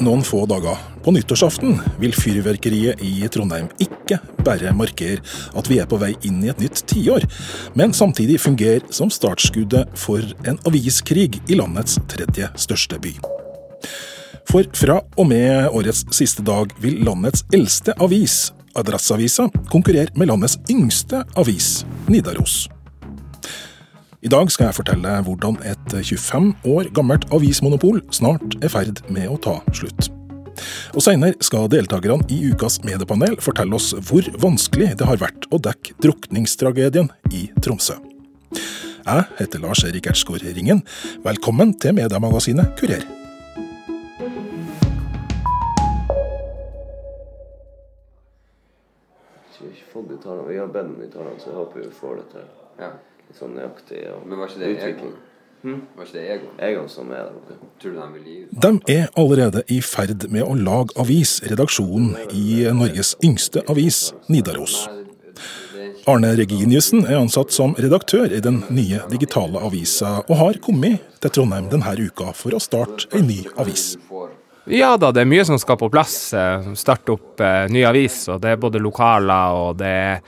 Noen få dager, på nyttårsaften, vil fyrverkeriet i Trondheim ikke bare markere at vi er på vei inn i et nytt tiår, men samtidig fungere som startskuddet for en aviskrig i landets tredje største by. For fra og med årets siste dag vil landets eldste avis, Adresseavisa, konkurrere med landets yngste avis, Nidaros. I dag skal jeg fortelle hvordan et 25 år gammelt avismonopol snart er ferd med å ta slutt. Og Senere skal deltakerne i ukas mediepanel fortelle oss hvor vanskelig det har vært å dekke drukningstragedien i Tromsø. Jeg heter Lars Erik Ertsgaard Ringen. Velkommen til mediemagasinet Kurer. Vi har bedt om de tallene, så jeg håper vi får det til. Ja sånn nøyaktig. Og Men var ikke det Egon? Hmm? Var ikke det Egon? Egon som er der oppe. Tror du de vil gi ut? De er allerede i ferd med å lage avis, redaksjonen i Norges yngste avis, Nidaros. Arne Reginiussen er ansatt som redaktør i den nye digitale avisa, og har kommet til Trondheim denne uka for å starte ei ny avis. Ja da, det er mye som skal på plass. Eh, starte opp eh, ny avis, og det er både lokaler og det er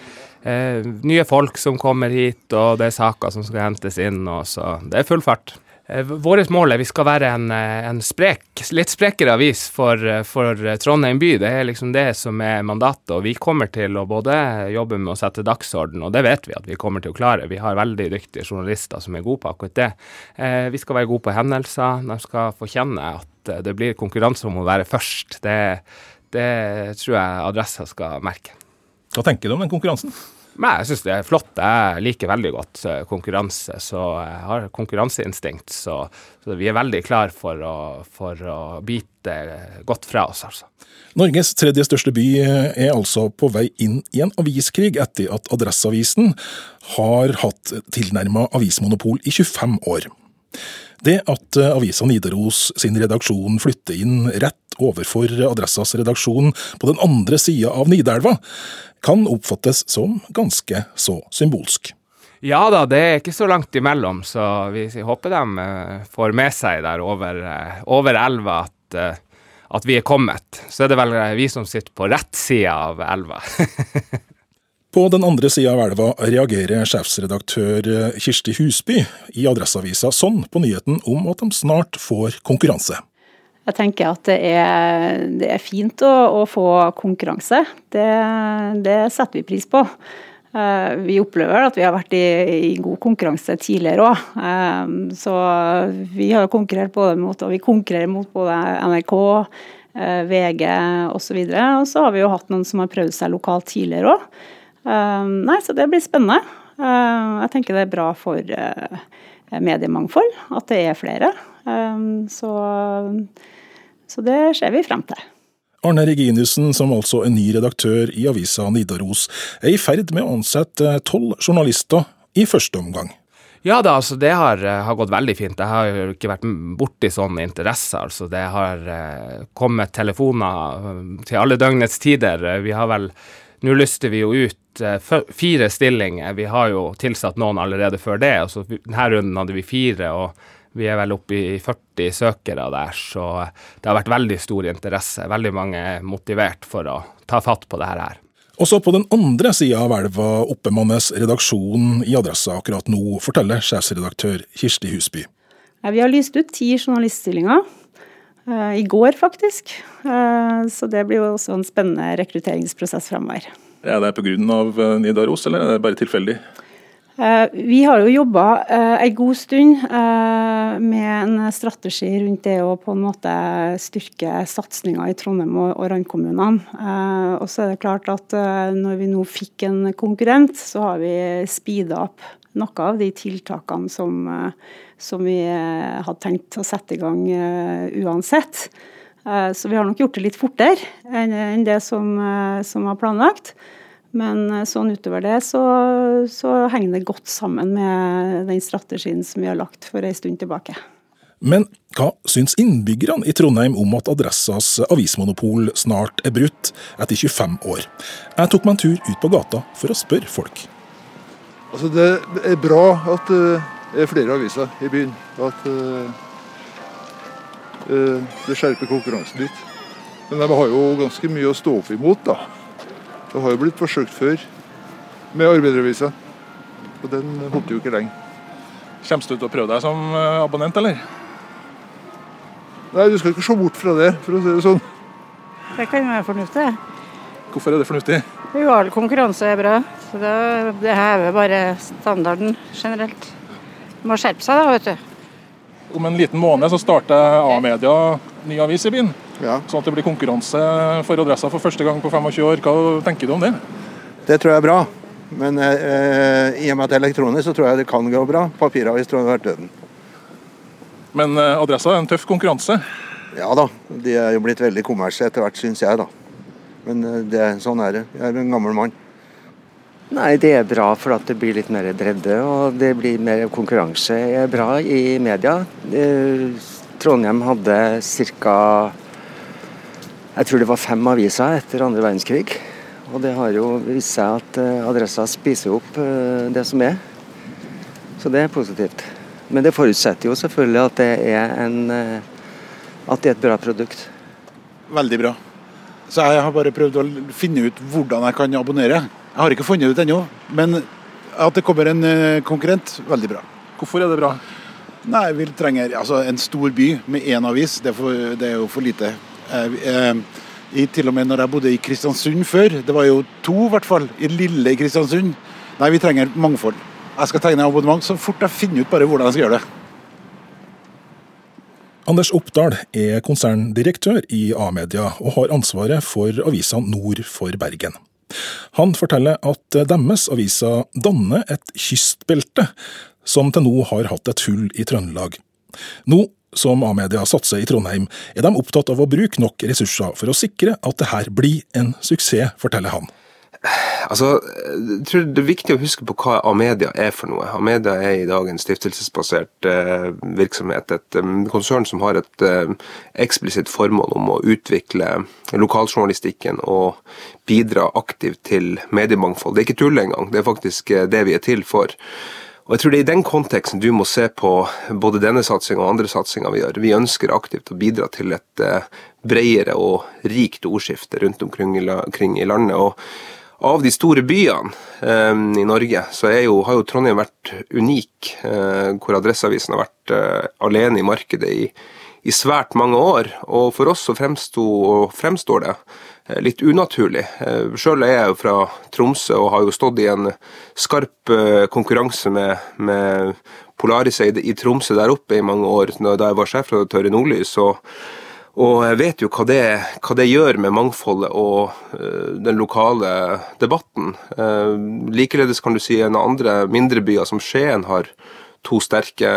eh, nye folk som kommer hit, og det er saker som skal hentes inn. Og så det er full fart. Eh, Vårt mål er vi skal være en, eh, en sprek, litt sprekere avis for, eh, for, Trondheim by. Det er liksom det som er mandatet. Og vi kommer til å både jobbe med å sette dagsorden, og det vet vi at vi kommer til å klare. Vi har veldig dyktige journalister som er gode på akkurat det. Eh, vi skal være gode på hendelser. De skal få kjenne at det blir konkurranse om å være først. Det, det tror jeg Adressa skal merke. Hva tenker du om den konkurransen? Nei, Jeg syns det er flott. Jeg liker veldig godt eh, konkurranse, så jeg har konkurranseinstinkt. Så, så vi er veldig klar for å, for å, bite godt fra oss, altså. Norges tredje største by er altså på vei inn i en aviskrig etter at Adresseavisen har hatt tilnærma avismonopol i 25 år. Det at avisa Nidaros sin redaksjon flytter inn rett overfor Adressas redaksjon på den andre sida av Nidelva, kan oppfattes som ganske så symbolsk. Ja da, det er ikke så langt imellom, så vi håper de eh, får med seg der over, eh, over elva at, eh, at, vi er kommet. Så er det vel vi som sitter på rett side av elva. på den andre sida av elva reagerer sjefsredaktør Kirsti Husby i Adresseavisa sånn på nyheten om at de snart får konkurranse. Jeg tenker at det er, det er fint å, å, få konkurranse. Det, det, setter vi pris på. Uh, vi opplever at vi har vært i, i god konkurranse tidligere òg. Eh, så vi har konkurrert både mot, og vi konkurrerer mot både NRK, uh, VG osv. Og, og så har vi jo hatt noen som har prøvd seg lokalt tidligere òg. nei, så det blir spennende. jeg tenker det er bra for mediemangfold at det er flere. Så så det ser vi frem til. Arne Reginiussen, som altså er ny redaktør i avisa Nidaros, er i ferd med å ansette tolv journalister i første omgang. Ja da, altså det har, eh, har, gått veldig fint. Jeg har jo ikke vært borti sånne interesser. Altså det har eh, kommet telefoner eh, til alle døgnets tider. Vi har vel Nå lyster vi jo ut fire stillinger. Vi har jo tilsatt noen allerede før det. altså Denne runden hadde vi fire. og vi er vel oppe i 40 søkere der, så det har vært veldig stor interesse. Veldig mange er motivert for å ta fatt på det her. Også på den andre sida av elva oppbemannes redaksjonen i Adressa akkurat nå, forteller sjefsredaktør Kirsti Husby. Vi har lyst ut ti journaliststillinger. Eh, I går, faktisk. Eh, så det blir jo også en spennende rekrutteringsprosess framover. Er det pga. Eh, Nidaros, eller er det bare tilfeldig? Eh, vi har jo jobba en eh, god stund eh, med en strategi rundt det å på en måte styrke satsinga i Trondheim og randkommunene. Og så er det klart at når vi nå fikk en konkurrent, så har vi speeda opp noe av de tiltakene som, som vi hadde tenkt å sette i gang uansett. Så vi har nok gjort det litt fortere enn det som, som var planlagt. Men eh, sånn utover det så, så, henger det godt sammen med den strategien som vi har lagt for en stund tilbake. Men hva syns innbyggerne i Trondheim om at Adressas avismonopol snart er brutt etter 25 år? Jeg tok meg en tur ut på gata for å spørre folk. Altså Det er bra at det er flere aviser i byen. At, Eh, Det skjerper konkurransen litt. Men de har jo ganske mye å stå opp imot, da. Det har jo blitt forsøkt før med arbeideravisa. Og den holdt jo ikke lenge. Kommer du til å prøve deg som eh, abonnent, eller? Nei, du skal ikke se bort fra det, for å si det sånn. Det kan være fornuftig. Hvorfor er det fornuftig? Jo, all konkurranse er bra. Så det, det hever bare standarden generelt. Må skjerpe seg da, vet du. Om en liten måned så starter A-media ny avis i byen. Ja. Sånn at det blir konkurranse for adressa for første gang på 25 år. Hva tenker du om det? Det tror jeg er bra. Men eh, i og med at det er elektronisk, så tror jeg det kan gå bra. Papiravis tror jeg hadde vært døden. Men eh, adressa er en tøff konkurranse. Ja da, de er jo blitt veldig kommersielle etter hvert, syns jeg, da. Men eh, det, sånn er det. Jeg er en gammel mann. Nei, det er bra for at det blir litt mer bredde, og det blir mer konkurranse. Det er bra i media. Eh, Trondheim hadde ca. Jeg tror det var fem aviser etter andre verdenskrig. Og det har jo vist seg at eh, Adressa spiser opp eh, det som er. Så det er positivt. Men det forutsetter jo selvfølgelig at det er, en, eh, at det er et bra produkt. Veldig bra. Så jeg har bare prøvd å finne ut hvordan jeg kan abonnere. Jeg har ikke funnet det ut ennå, men at det kommer en konkurrent, veldig bra. Hvorfor er det bra? Nei, vi trenger altså, en stor by med én avis. Det er, for, det er jo for lite. Eh, eh, i, til og med når jeg bodde i Kristiansund før, det var jo to i hvert fall, i lille Kristiansund. Nei, vi trenger mangfold. Jeg skal tegne abonnement så fort jeg finner ut bare hvordan jeg skal gjøre det. Anders Oppdal er konserndirektør i A-media og har ansvaret for avisa nord for Bergen. Han forteller at deres aviser danner et kystbelte, som til nå har hatt et hull i Trøndelag. Nå som A-media satser i Trondheim, er de opptatt av å bruke nok ressurser for å sikre at det her blir en suksess, forteller han. Altså, jeg tror Det er viktig å huske på hva Amedia er for noe. Amedia er i dag en stiftelsesbasert eh, virksomhet. Et um, konsern som har et eh, eksplisitt formål om å utvikle lokaljournalistikken og bidra aktivt til mediemangfold. Det er ikke tull engang, det er faktisk eh, det vi er til for. Og jeg tror det er i den konteksten du må se på både denne satsinga og andre satsinger vi gjør. Vi ønsker aktivt å bidra til et eh, bredere og rikt ordskifte rundt omkring i, landet. og av de store byene eh, i Norge, så jo, har jo Trondheim vært unik. Eh, hvor Adresseavisen har vært eh, alene i markedet i, i, svært mange år. Og for oss så fremsto, fremstår det eh, litt unaturlig. Eh, Sjøl er jeg jo fra Tromsø og har jo stått i en skarp eh, konkurranse med, med Polaris i Tromsø der oppe i mange år, da jeg var sjefredaktør i Nordlys. og og jeg vet jo hva det, hva det gjør med mangfoldet og uh, den lokale debatten. Uh, likeledes kan du si en av andre mindre byer som Skien har to sterke,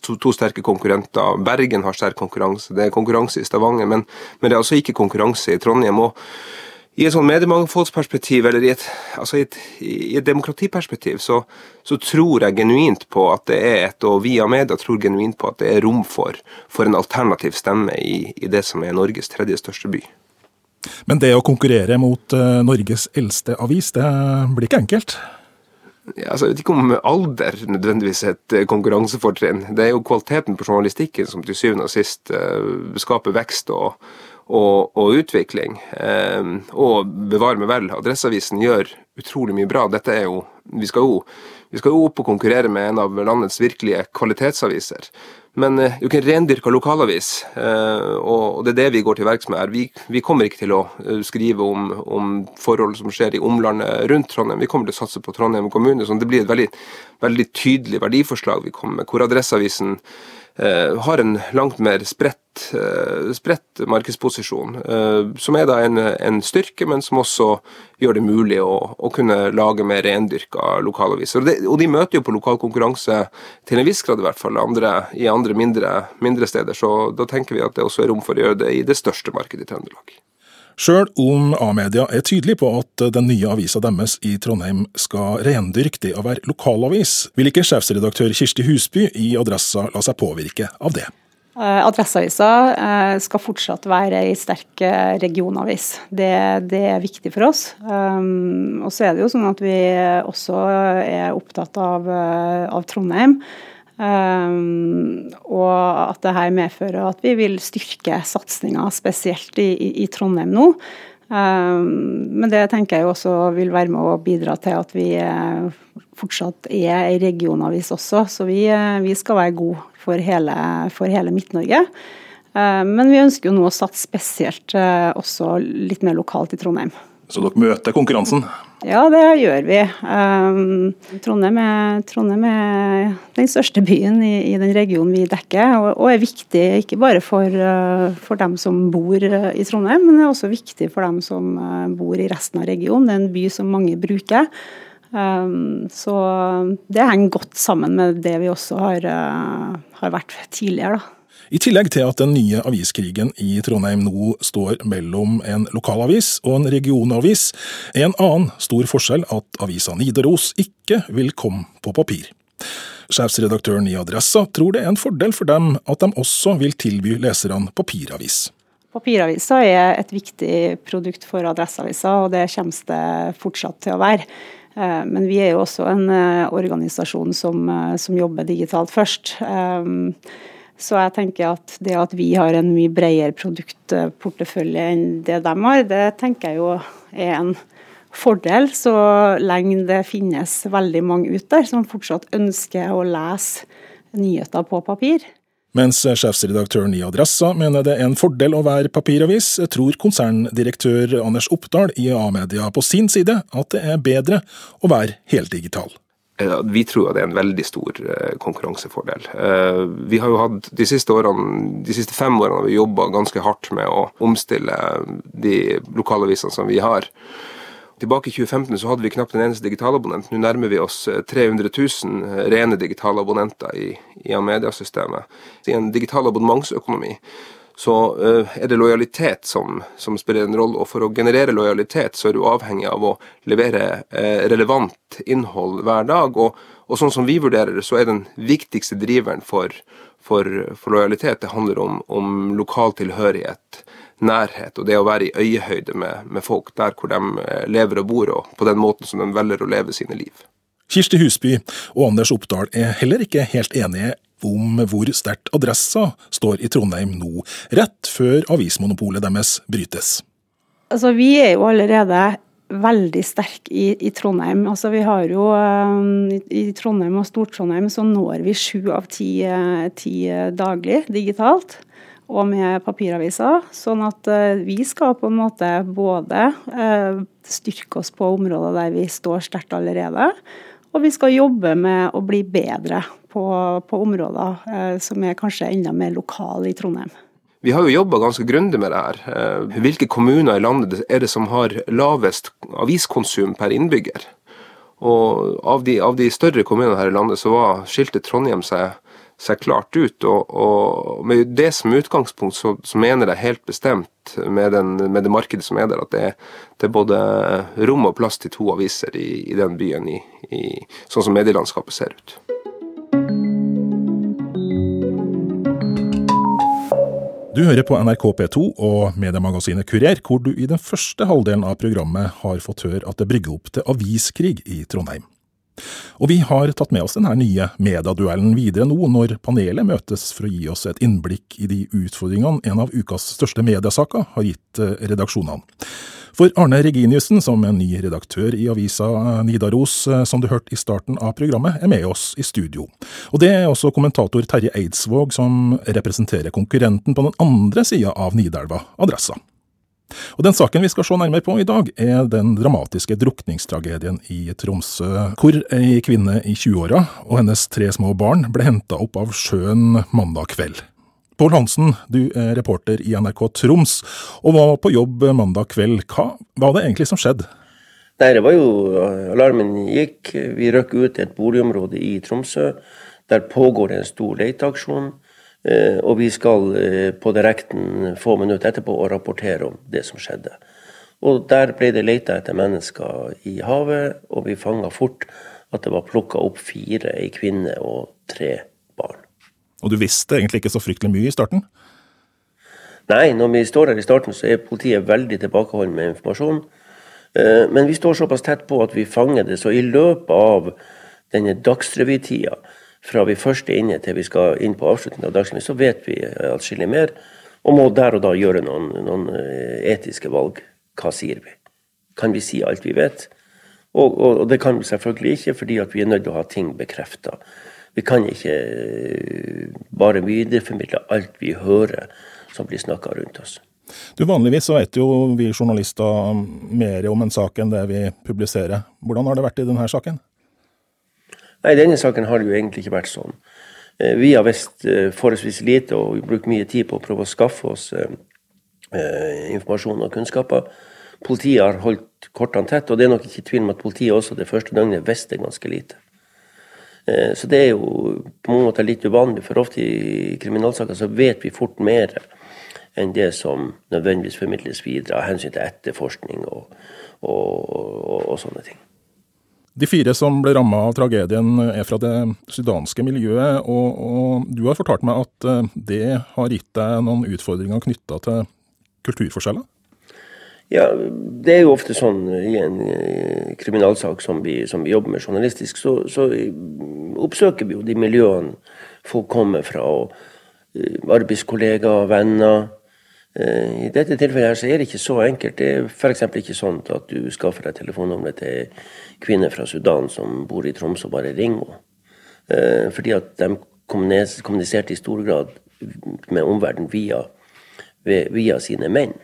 to, to sterke, konkurrenter. Bergen har sterk konkurranse. Det er konkurranse i Stavanger, men, men det er altså ikke konkurranse i Trondheim. og i et sånn mediemangfoldsperspektiv, eller i et, altså i et, i et demokratiperspektiv, så, så, tror jeg genuint på at det er et, og via media tror genuint på at det er rom for, for en alternativ stemme i, i, det som er Norges tredje største by. Men det å konkurrere mot uh, Norges eldste avis, det blir ikke enkelt? Altså, jeg vet ikke om alder nødvendigvis er et konkurransefortrinn. Det er jo kvaliteten på journalistikken som til syvende og sist uh, skaper vekst og og, og utvikling. Eh, og bevare meg vel, Adresseavisen gjør utrolig mye bra. Dette er jo Vi skal jo, vi skal jo opp og konkurrere med en av landets virkelige kvalitetsaviser. Men eh, det er jo ikke en rendyrka lokalavis, eh, og det er det vi går til verks med her. Vi, vi, kommer ikke til å eh, skrive om, om, forhold som skjer i omlandet rundt Trondheim. Vi kommer til å satse på Trondheim kommune. Så det blir et veldig, veldig tydelig verdiforslag vi kommer med, hvor Adresseavisen har en langt mer spredt, eh, spredt markedsposisjon, eh, som er da en, en, styrke, men som også gjør det mulig å, å kunne lage mer rendyrka lokalaviser. Og, det, og, de møter jo på lokal konkurranse til en viss grad, i hvert fall, andre, i andre mindre, mindre steder. Så da tenker vi at det også er rom for å gjøre det i det største markedet i Trøndelag. Sjøl om A-media er tydelig på at den nye avisa deres i Trondheim skal rendyrke det å være lokalavis, vil ikke sjefsredaktør Kirsti Husby i Adressa la seg påvirke av det. Eh, Adresseavisa eh, skal fortsatt være ei sterk eh, regionavis. Det, det, er viktig for oss. Um, og så er det jo sånn at vi også er opptatt av, av Trondheim. Um, og at det her medfører at vi vil styrke satsinga, spesielt i, i, i, Trondheim nå. Um, men det tenker jeg også vil være med å bidra til at vi uh, fortsatt er ei regionavis også. Så vi, uh, vi, skal være gode for hele, hele Midt-Norge. Um, men vi ønsker jo nå å satse spesielt også litt mer lokalt i Trondheim. Så dere møter konkurransen? Ja, det gjør vi. Um, Trondheim, er, Trondheim, er, den største byen i, i den regionen vi dekker, og, og, er viktig ikke bare for, uh, for, dem som bor uh, i Trondheim, men er også viktig for dem som uh, bor i resten av regionen. Det er en by som mange bruker. Um, så det henger godt sammen med det vi også har, har vært tidligere. da. I tillegg til at den nye aviskrigen i Trondheim nå står mellom en lokalavis og en regionavis, er en annen stor forskjell at avisa Nidaros ikke vil komme på papir. Sjefsredaktøren i Adressa tror det er en fordel for dem at de også vil tilby leserne papiravis. Papiravisa er et viktig produkt for Adresseavisa, og det kommer det fortsatt til å være. Eh, men vi er jo også en eh, organisasjon som, eh, som jobber digitalt først. Så jeg tenker at det at vi har en mye bredere produktportefølje enn det de har, det tenker jeg jo er en fordel, så lenge det finnes veldig mange ute der som fortsatt ønsker å lese nyheter på papir. Mens sjefsredaktøren i Adressa mener det er en fordel å være papiravis, tror konserndirektør Anders Oppdal i A-media på sin side at det er bedre å være heldigital. Eh, vi tror det er en veldig stor eh, konkurransefordel. Eh, vi har jo hatt de siste årene, de siste fem årene har vi jobba ganske hardt med å omstille de lokalavisene som vi har. Tilbake i 2015 så hadde vi knapt en eneste digitalabonnent. Nå nærmer vi oss 300 000 rene digitalabonnenter i, i Amedia-systemet. I en digital abonnementsøkonomi så uh, er det lojalitet som, som, spiller en rolle. Og for å generere lojalitet, så er du avhengig av å levere uh, relevant innhold hver dag. Og, og, sånn som vi vurderer det, så er den viktigste driveren for, for, for lojalitet, det handler om, om lokal tilhørighet, nærhet, og det å være i øyehøyde med, med folk der hvor de eh, lever og bor, og på den måten som de velger å leve sine liv. Kirsti Husby og Anders Oppdal er heller ikke helt enige om hvor sterkt Adressa står i Trondheim nå, rett før avismonopolet deres brytes. Altså, vi er jo allerede veldig sterke i, i, Trondheim. Altså, vi har jo um, I Trondheim og Stor-Trondheim så når vi sju av ti, eh, ti, daglig digitalt. Og med papiraviser. Sånn at vi skal på en måte både styrke oss på områder der vi står sterkt allerede, og vi skal jobbe med å bli bedre på, på områder eh, som er kanskje enda mer lokale i Trondheim. Vi har jo jobba ganske grundig med det her. Eh, hvilke kommuner i landet er det som har lavest aviskonsum per innbygger? Og av de, av de større kommunene her i landet så var skiltet Trondheim seg seg klart ut. Og, og med det som utgangspunkt så, så, mener jeg helt bestemt med, den, med, det markedet som er der, at det, det, er både rom og plass til to aviser i, i den byen, i, i, sånn som medielandskapet ser ut. Du hører på NRK P2 og mediemagasinet Kurer, hvor du i den første halvdelen av programmet har fått høre at det brygger opp til aviskrig i Trondheim. Og vi har tatt med oss denne nye medieduellen videre nå, når panelet møtes for å gi oss et innblikk i de utfordringene en av ukas største mediesaker har gitt eh, redaksjonene. For Arne Reginiussen, som er ny redaktør i avisa Nidaros, eh, som du hørte i starten av programmet, er med oss i studio. Og det er også kommentator Terje Eidsvåg, som representerer konkurrenten på den andre sida av Nidelva, Adressa. Og Den saken vi skal se nærmere på i dag, er den dramatiske drukningstragedien i Tromsø, hvor ei kvinne i 20-åra og hennes tre små barn ble henta opp av sjøen mandag kveld. Pål Hansen, du er reporter i NRK Troms, og var på jobb mandag kveld. Hva var det egentlig som skjedde? Nei, det var jo Alarmen gikk. Vi røk ut til et boligområde i Tromsø. Der pågår det en stor leteaksjon. Eh, og vi skal eh, på direkten få minutter etterpå og rapportere om det som skjedde. Og Der ble det leita etter mennesker i havet, og vi fanga fort at det var plukka opp fire, ei kvinne og tre. Og du visste egentlig ikke så fryktelig mye i starten? Nei, når vi står her i starten, så er politiet veldig tilbakeholden med informasjon. Eh, men vi står såpass tett på at vi fanger det. Så i løpet av denne dagsrevytida fra vi først er inne til vi skal inn på avslutningen av Dagsrevyen, så vet vi atskillig mer. Og må der og da gjøre noen, noen etiske valg. Hva sier vi? Kan vi si alt vi vet? Og, og, og, det kan vi selvfølgelig ikke, fordi vi er nødt til å ha ting bekrefta. Vi kan ikke bare videreformidle alt vi hører som blir snakka rundt oss. Du, Vanligvis så vet jo vi journalister mer om en sak enn det vi publiserer. Hvordan har det vært i denne saken? Nei, denne saken har det jo egentlig ikke vært sånn. Eh, vi har visst eh, forholdsvis lite og brukt mye tid på å prøve å skaffe oss eh, informasjon og kunnskaper. Politiet har holdt kortene tett, og det er nok ikke tvil om at politiet også det første døgnet visste ganske lite. Så det er jo på mange måter litt uvanlig, for ofte i kriminalsaker så vet vi fort mer enn det som nødvendigvis formidles videre av hensyn til etterforskning og, og, og, og sånne ting. De fire som ble ramma av tragedien er fra det sudanske miljøet, og, du har fortalt meg at eh, det har gitt deg noen utfordringer knytta til kulturforskjeller? Ja, det er jo ofte sånn i en eh, kriminalsak som vi, som vi jobber med journalistisk, så, så, oppsøker vi jo de miljøene folk kommer fra. og eh, Arbeidskollegaer, venner Eh, I dette tilfellet her så er det ikke så enkelt. Det er f.eks. ikke sånn at du skaffer deg telefonnummeret til kvinner fra Sudan som bor i Troms og bare ringer henne. Eh, fordi at de kommuniserte i stor grad med omverdenen via, via sine menn.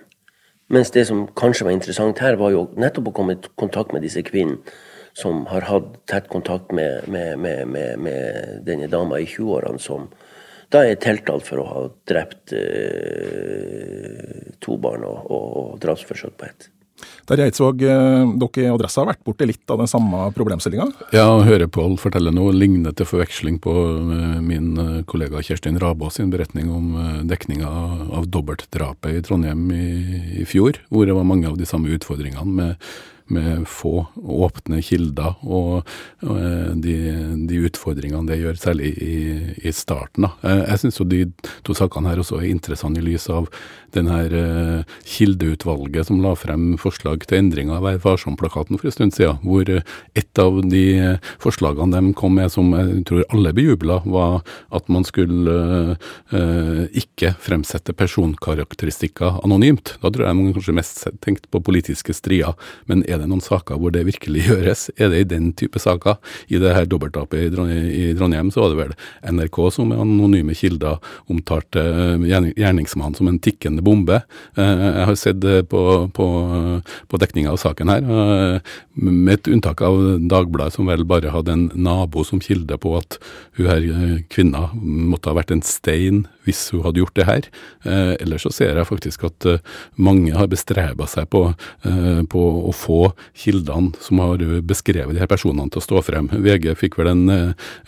Mens det som kanskje var interessant her, var jo nettopp å komme i kontakt med disse kvinnene som har hatt tett kontakt med, med, med, med denne dama i 20-årene, som, da er tiltalt for å ha drept eh, to barn og, og, og drapsforsøk på ett. Terje Eidsvåg, eh, dere i Adressa har vært borti litt av den samme problemstillinga? Ja, hører Pål fortelle noe lignende til forveksling på eh, min eh, kollega Kjerstin Rabås sin beretning om dekninga av dobbeltdrapet i Trondheim i, i fjor, hvor det var mange av de samme utfordringene med med få åpne kilder, og, eh, de, de, utfordringene det gjør, særlig i, i starten. Da. Eh, jeg syns de to sakene her også er interessante i lys av den her uh, kildeutvalget som la frem forslag til endringer av Vær varsom-plakaten for en stund siden, hvor et av de forslagene de kom med som jeg tror alle bejubla, var at man skulle ikke fremsette personkarakteristikker anonymt. Da tror jeg man kanskje mest tenkte på politiske strider, men er er det noen saker hvor det virkelig gjøres? Er det i den type saker? I det her dobbelttapet i Trondheim så var det vel NRK som med anonyme kilder omtalte eh, gjerningsmannen som en tikkende bombe. Eh, jeg har sett på, på, på dekninga av saken her, eh, med et unntak av Dagbladet som vel bare hadde en nabo som kilde på at hun her kvinna måtte ha vært en stein hvis hun hadde gjort det her. Eh, ellers så ser jeg faktisk at eh, mange har bestreba seg på, eh, på, å få kildene som har beskrevet de her personene til å stå frem. VG fikk vel en,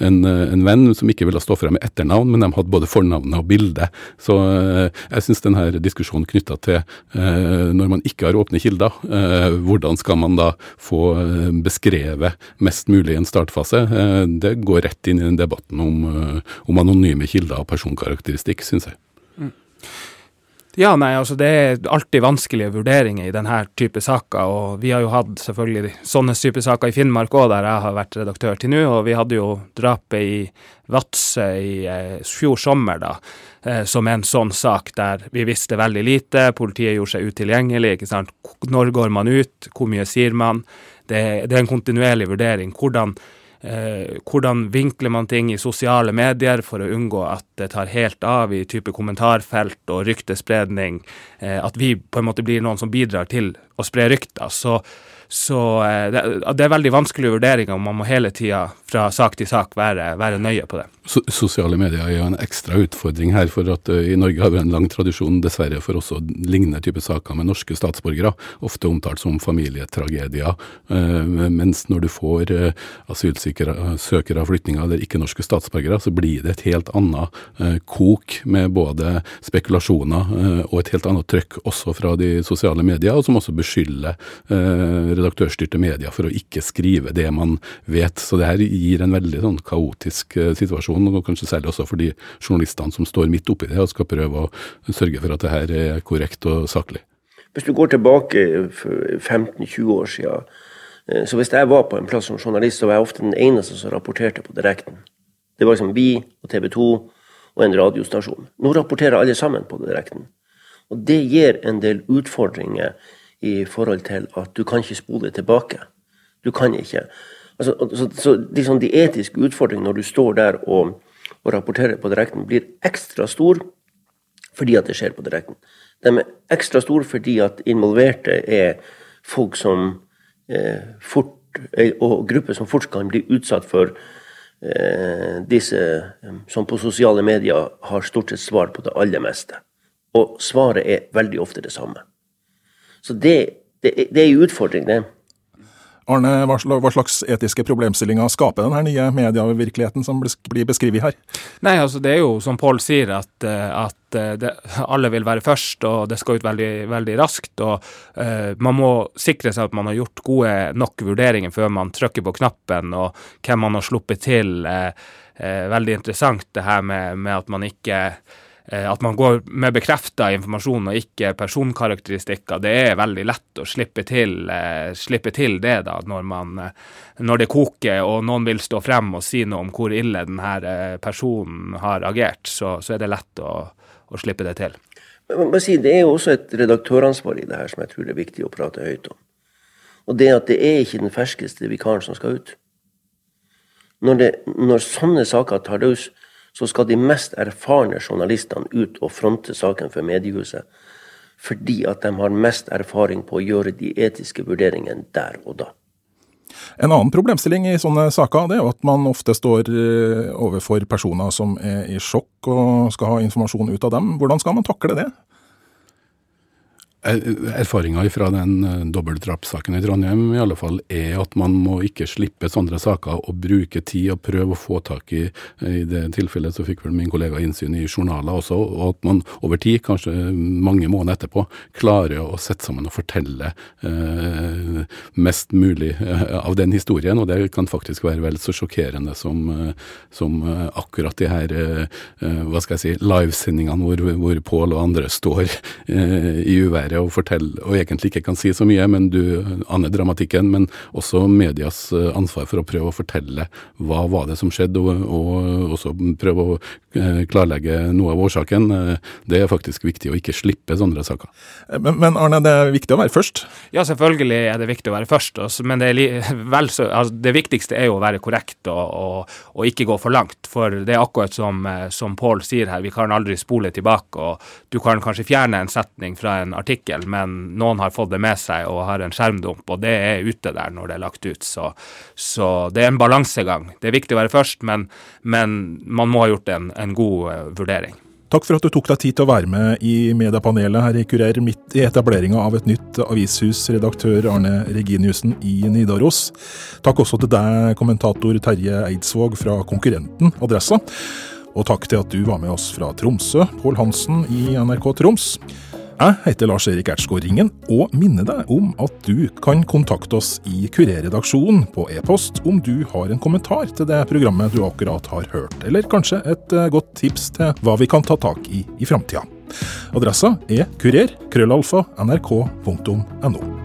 en, en venn som ikke ville stå frem med etternavn, men de hadde både fornavnet og bildet. Så eh, jeg syns denne diskusjonen knytta til eh, når man ikke har åpne kilder, eh, hvordan skal man da få beskrevet mest mulig i en startfase, det går rett inn i den debatten om, om anonyme kilder og personkarakteristikk journalistikk, syns jeg. Ja, nei, altså det er alltid vanskelige vurderinger i denne type saker. Og vi har jo hatt selvfølgelig sånne type saker i Finnmark òg, der jeg har vært redaktør til nå. Og vi hadde jo drapet i Vadsø i eh, fjor sommer, da, eh, som en sånn sak der vi visste veldig lite. Politiet gjorde seg utilgjengelig. ikke sant? Når går man ut? Hvor mye sier man? Det, det er en kontinuerlig vurdering. Hvordan hvordan vinkler man ting i sosiale medier for å unngå at det tar helt av i type kommentarfelt og ryktespredning. Eh, at vi på en måte blir noen som bidrar til å spre rykter. Så så eh, det, er veldig vanskelige vurderinger, og man må hele tida fra sak til sak være, være nøye på det. So sosiale medier er jo en ekstra utfordring her, for at uh, i Norge har vi en lang tradisjon dessverre for også lignende type saker med norske statsborgere, ofte omtalt som familietragedier. Uh, mens når du får uh, asylsøkere, flyktninger eller ikke-norske statsborgere, så blir det et helt annet kok med både spekulasjoner og et helt annet trøkk også fra de sosiale medier, og som også beskylder redaktørstyrte medier for å ikke skrive det man vet. Så det her gir en veldig sånn kaotisk uh, situasjon, og kanskje særlig også for de journalistene som står midt oppi det og skal prøve å sørge for at det her er korrekt og saklig. Hvis du går tilbake 15-20 år siden, eh, så hvis jeg var på en plass som journalist, så var jeg ofte den eneste som rapporterte på direkten. Det var liksom vi og TV 2 og en radiostasjon. Nå rapporterer alle sammen på direkten. Og det gir en del utfordringer i forhold til at du kan ikke spole tilbake. Du kan ikke. Altså, så, så liksom de etiske utfordringene når du står der og, og rapporterer på direkten, blir ekstra stor fordi at det skjer på direkten. De er ekstra store fordi at involverte er folk som eh, fort og grupper som fort kan bli utsatt for eh, disse eh, som på sosiale medier har stort sett svar på det aller meste. Og svaret er veldig ofte det samme. Så det, det, det er en utfordring, det. Arne, hva slags etiske problemstillinger skaper denne nye medievirkeligheten som blir beskrevet her? Nei, altså Det er jo som Pål sier, at, eh, at eh, det, alle vil være først, og det skal ut veldig, veldig raskt. og uh, Man må sikre seg at man har gjort gode nok vurderinger før man trykker på knappen, og hvem man har sluppet til. Uh, uh, veldig interessant det her med, med at man ikke at man går med bekrefta informasjon og ikke personkarakteristikker, det er veldig lett å slippe til, eh, slippe til det da, når, man, eh, når, det koker og noen vil stå frem og si noe om hvor ille denne personen har agert, så, så er det lett å, å, slippe det til. Men, men, Det er jo også et redaktøransvar i det her som jeg tror det er viktig å prate høyt om. Og det at det er ikke den ferskeste vikaren som skal ut. Når, det, når sånne saker tar løs, så skal de mest erfarne journalistene ut og fronte saken for mediehuset. Fordi at de har mest erfaring på å gjøre de etiske vurderingene der og da. En annen problemstilling i sånne saker det er jo at man ofte står eh, overfor personer som er i sjokk og skal ha informasjon ut av dem. Hvordan skal man takle det? Erfaringa fra den eh, dobbeltdrapssaken i Trondheim i alle fall er at man må ikke slippe sånne saker og bruke tid og prøve å få tak i I det tilfellet så fikk vel min kollega innsyn i journaler også, og at man over tid, kanskje mange måneder etterpå, klarer å sette sammen og fortelle eh, mest mulig eh, av den historien. Og det kan faktisk være vel så sjokkerende som, eh, som eh, akkurat de her hva skal jeg si, livesendingene hvor, hvor Pål og andre står i uvær være og fortelle, og egentlig ikke kan si så mye, men du aner dramatikken. Men også medias eh, ansvar for å prøve å fortelle hva var det som skjedde, og, og også prøve å eh, klarlegge noe av årsaken. Eh, det er faktisk viktig å ikke slippe sånne saker. Men, men Arne, det er viktig å være først? Ja, selvfølgelig er det viktig å være først. Men det, så, altså, det viktigste er jo å være korrekt og, og, og, ikke gå for langt. For det er akkurat som, som Pål sier her, vi kan aldri spole tilbake. og Du kan kanskje fjerne en setning fra en artikkel artikkel, men noen har fått det med seg og har en skjermdump, og det er ute der når det er lagt ut. Så, så det er en balansegang. Det er viktig å være først, men, men man må ha gjort en, en god uh, vurdering. Takk for at du tok deg tid til å være med i mediepanelet her i Kurer midt i etableringa av et nytt avishus, redaktør Arne Reginiussen i Nidaros. Takk også til deg, kommentator Terje Eidsvåg fra konkurrenten Adressa. Og takk til at du var med oss fra Tromsø, Pål Hansen i NRK Troms. Jeg heter Lars-Erik Ertsgaard Ringen, og minner deg om at du kan kontakte oss i Kurerredaksjonen på e-post om du har en kommentar til det programmet du akkurat har hørt, eller kanskje et eh, godt tips til hva vi kan ta tak i i framtida. Adressa er kurer, krøllalfa, nrk.no.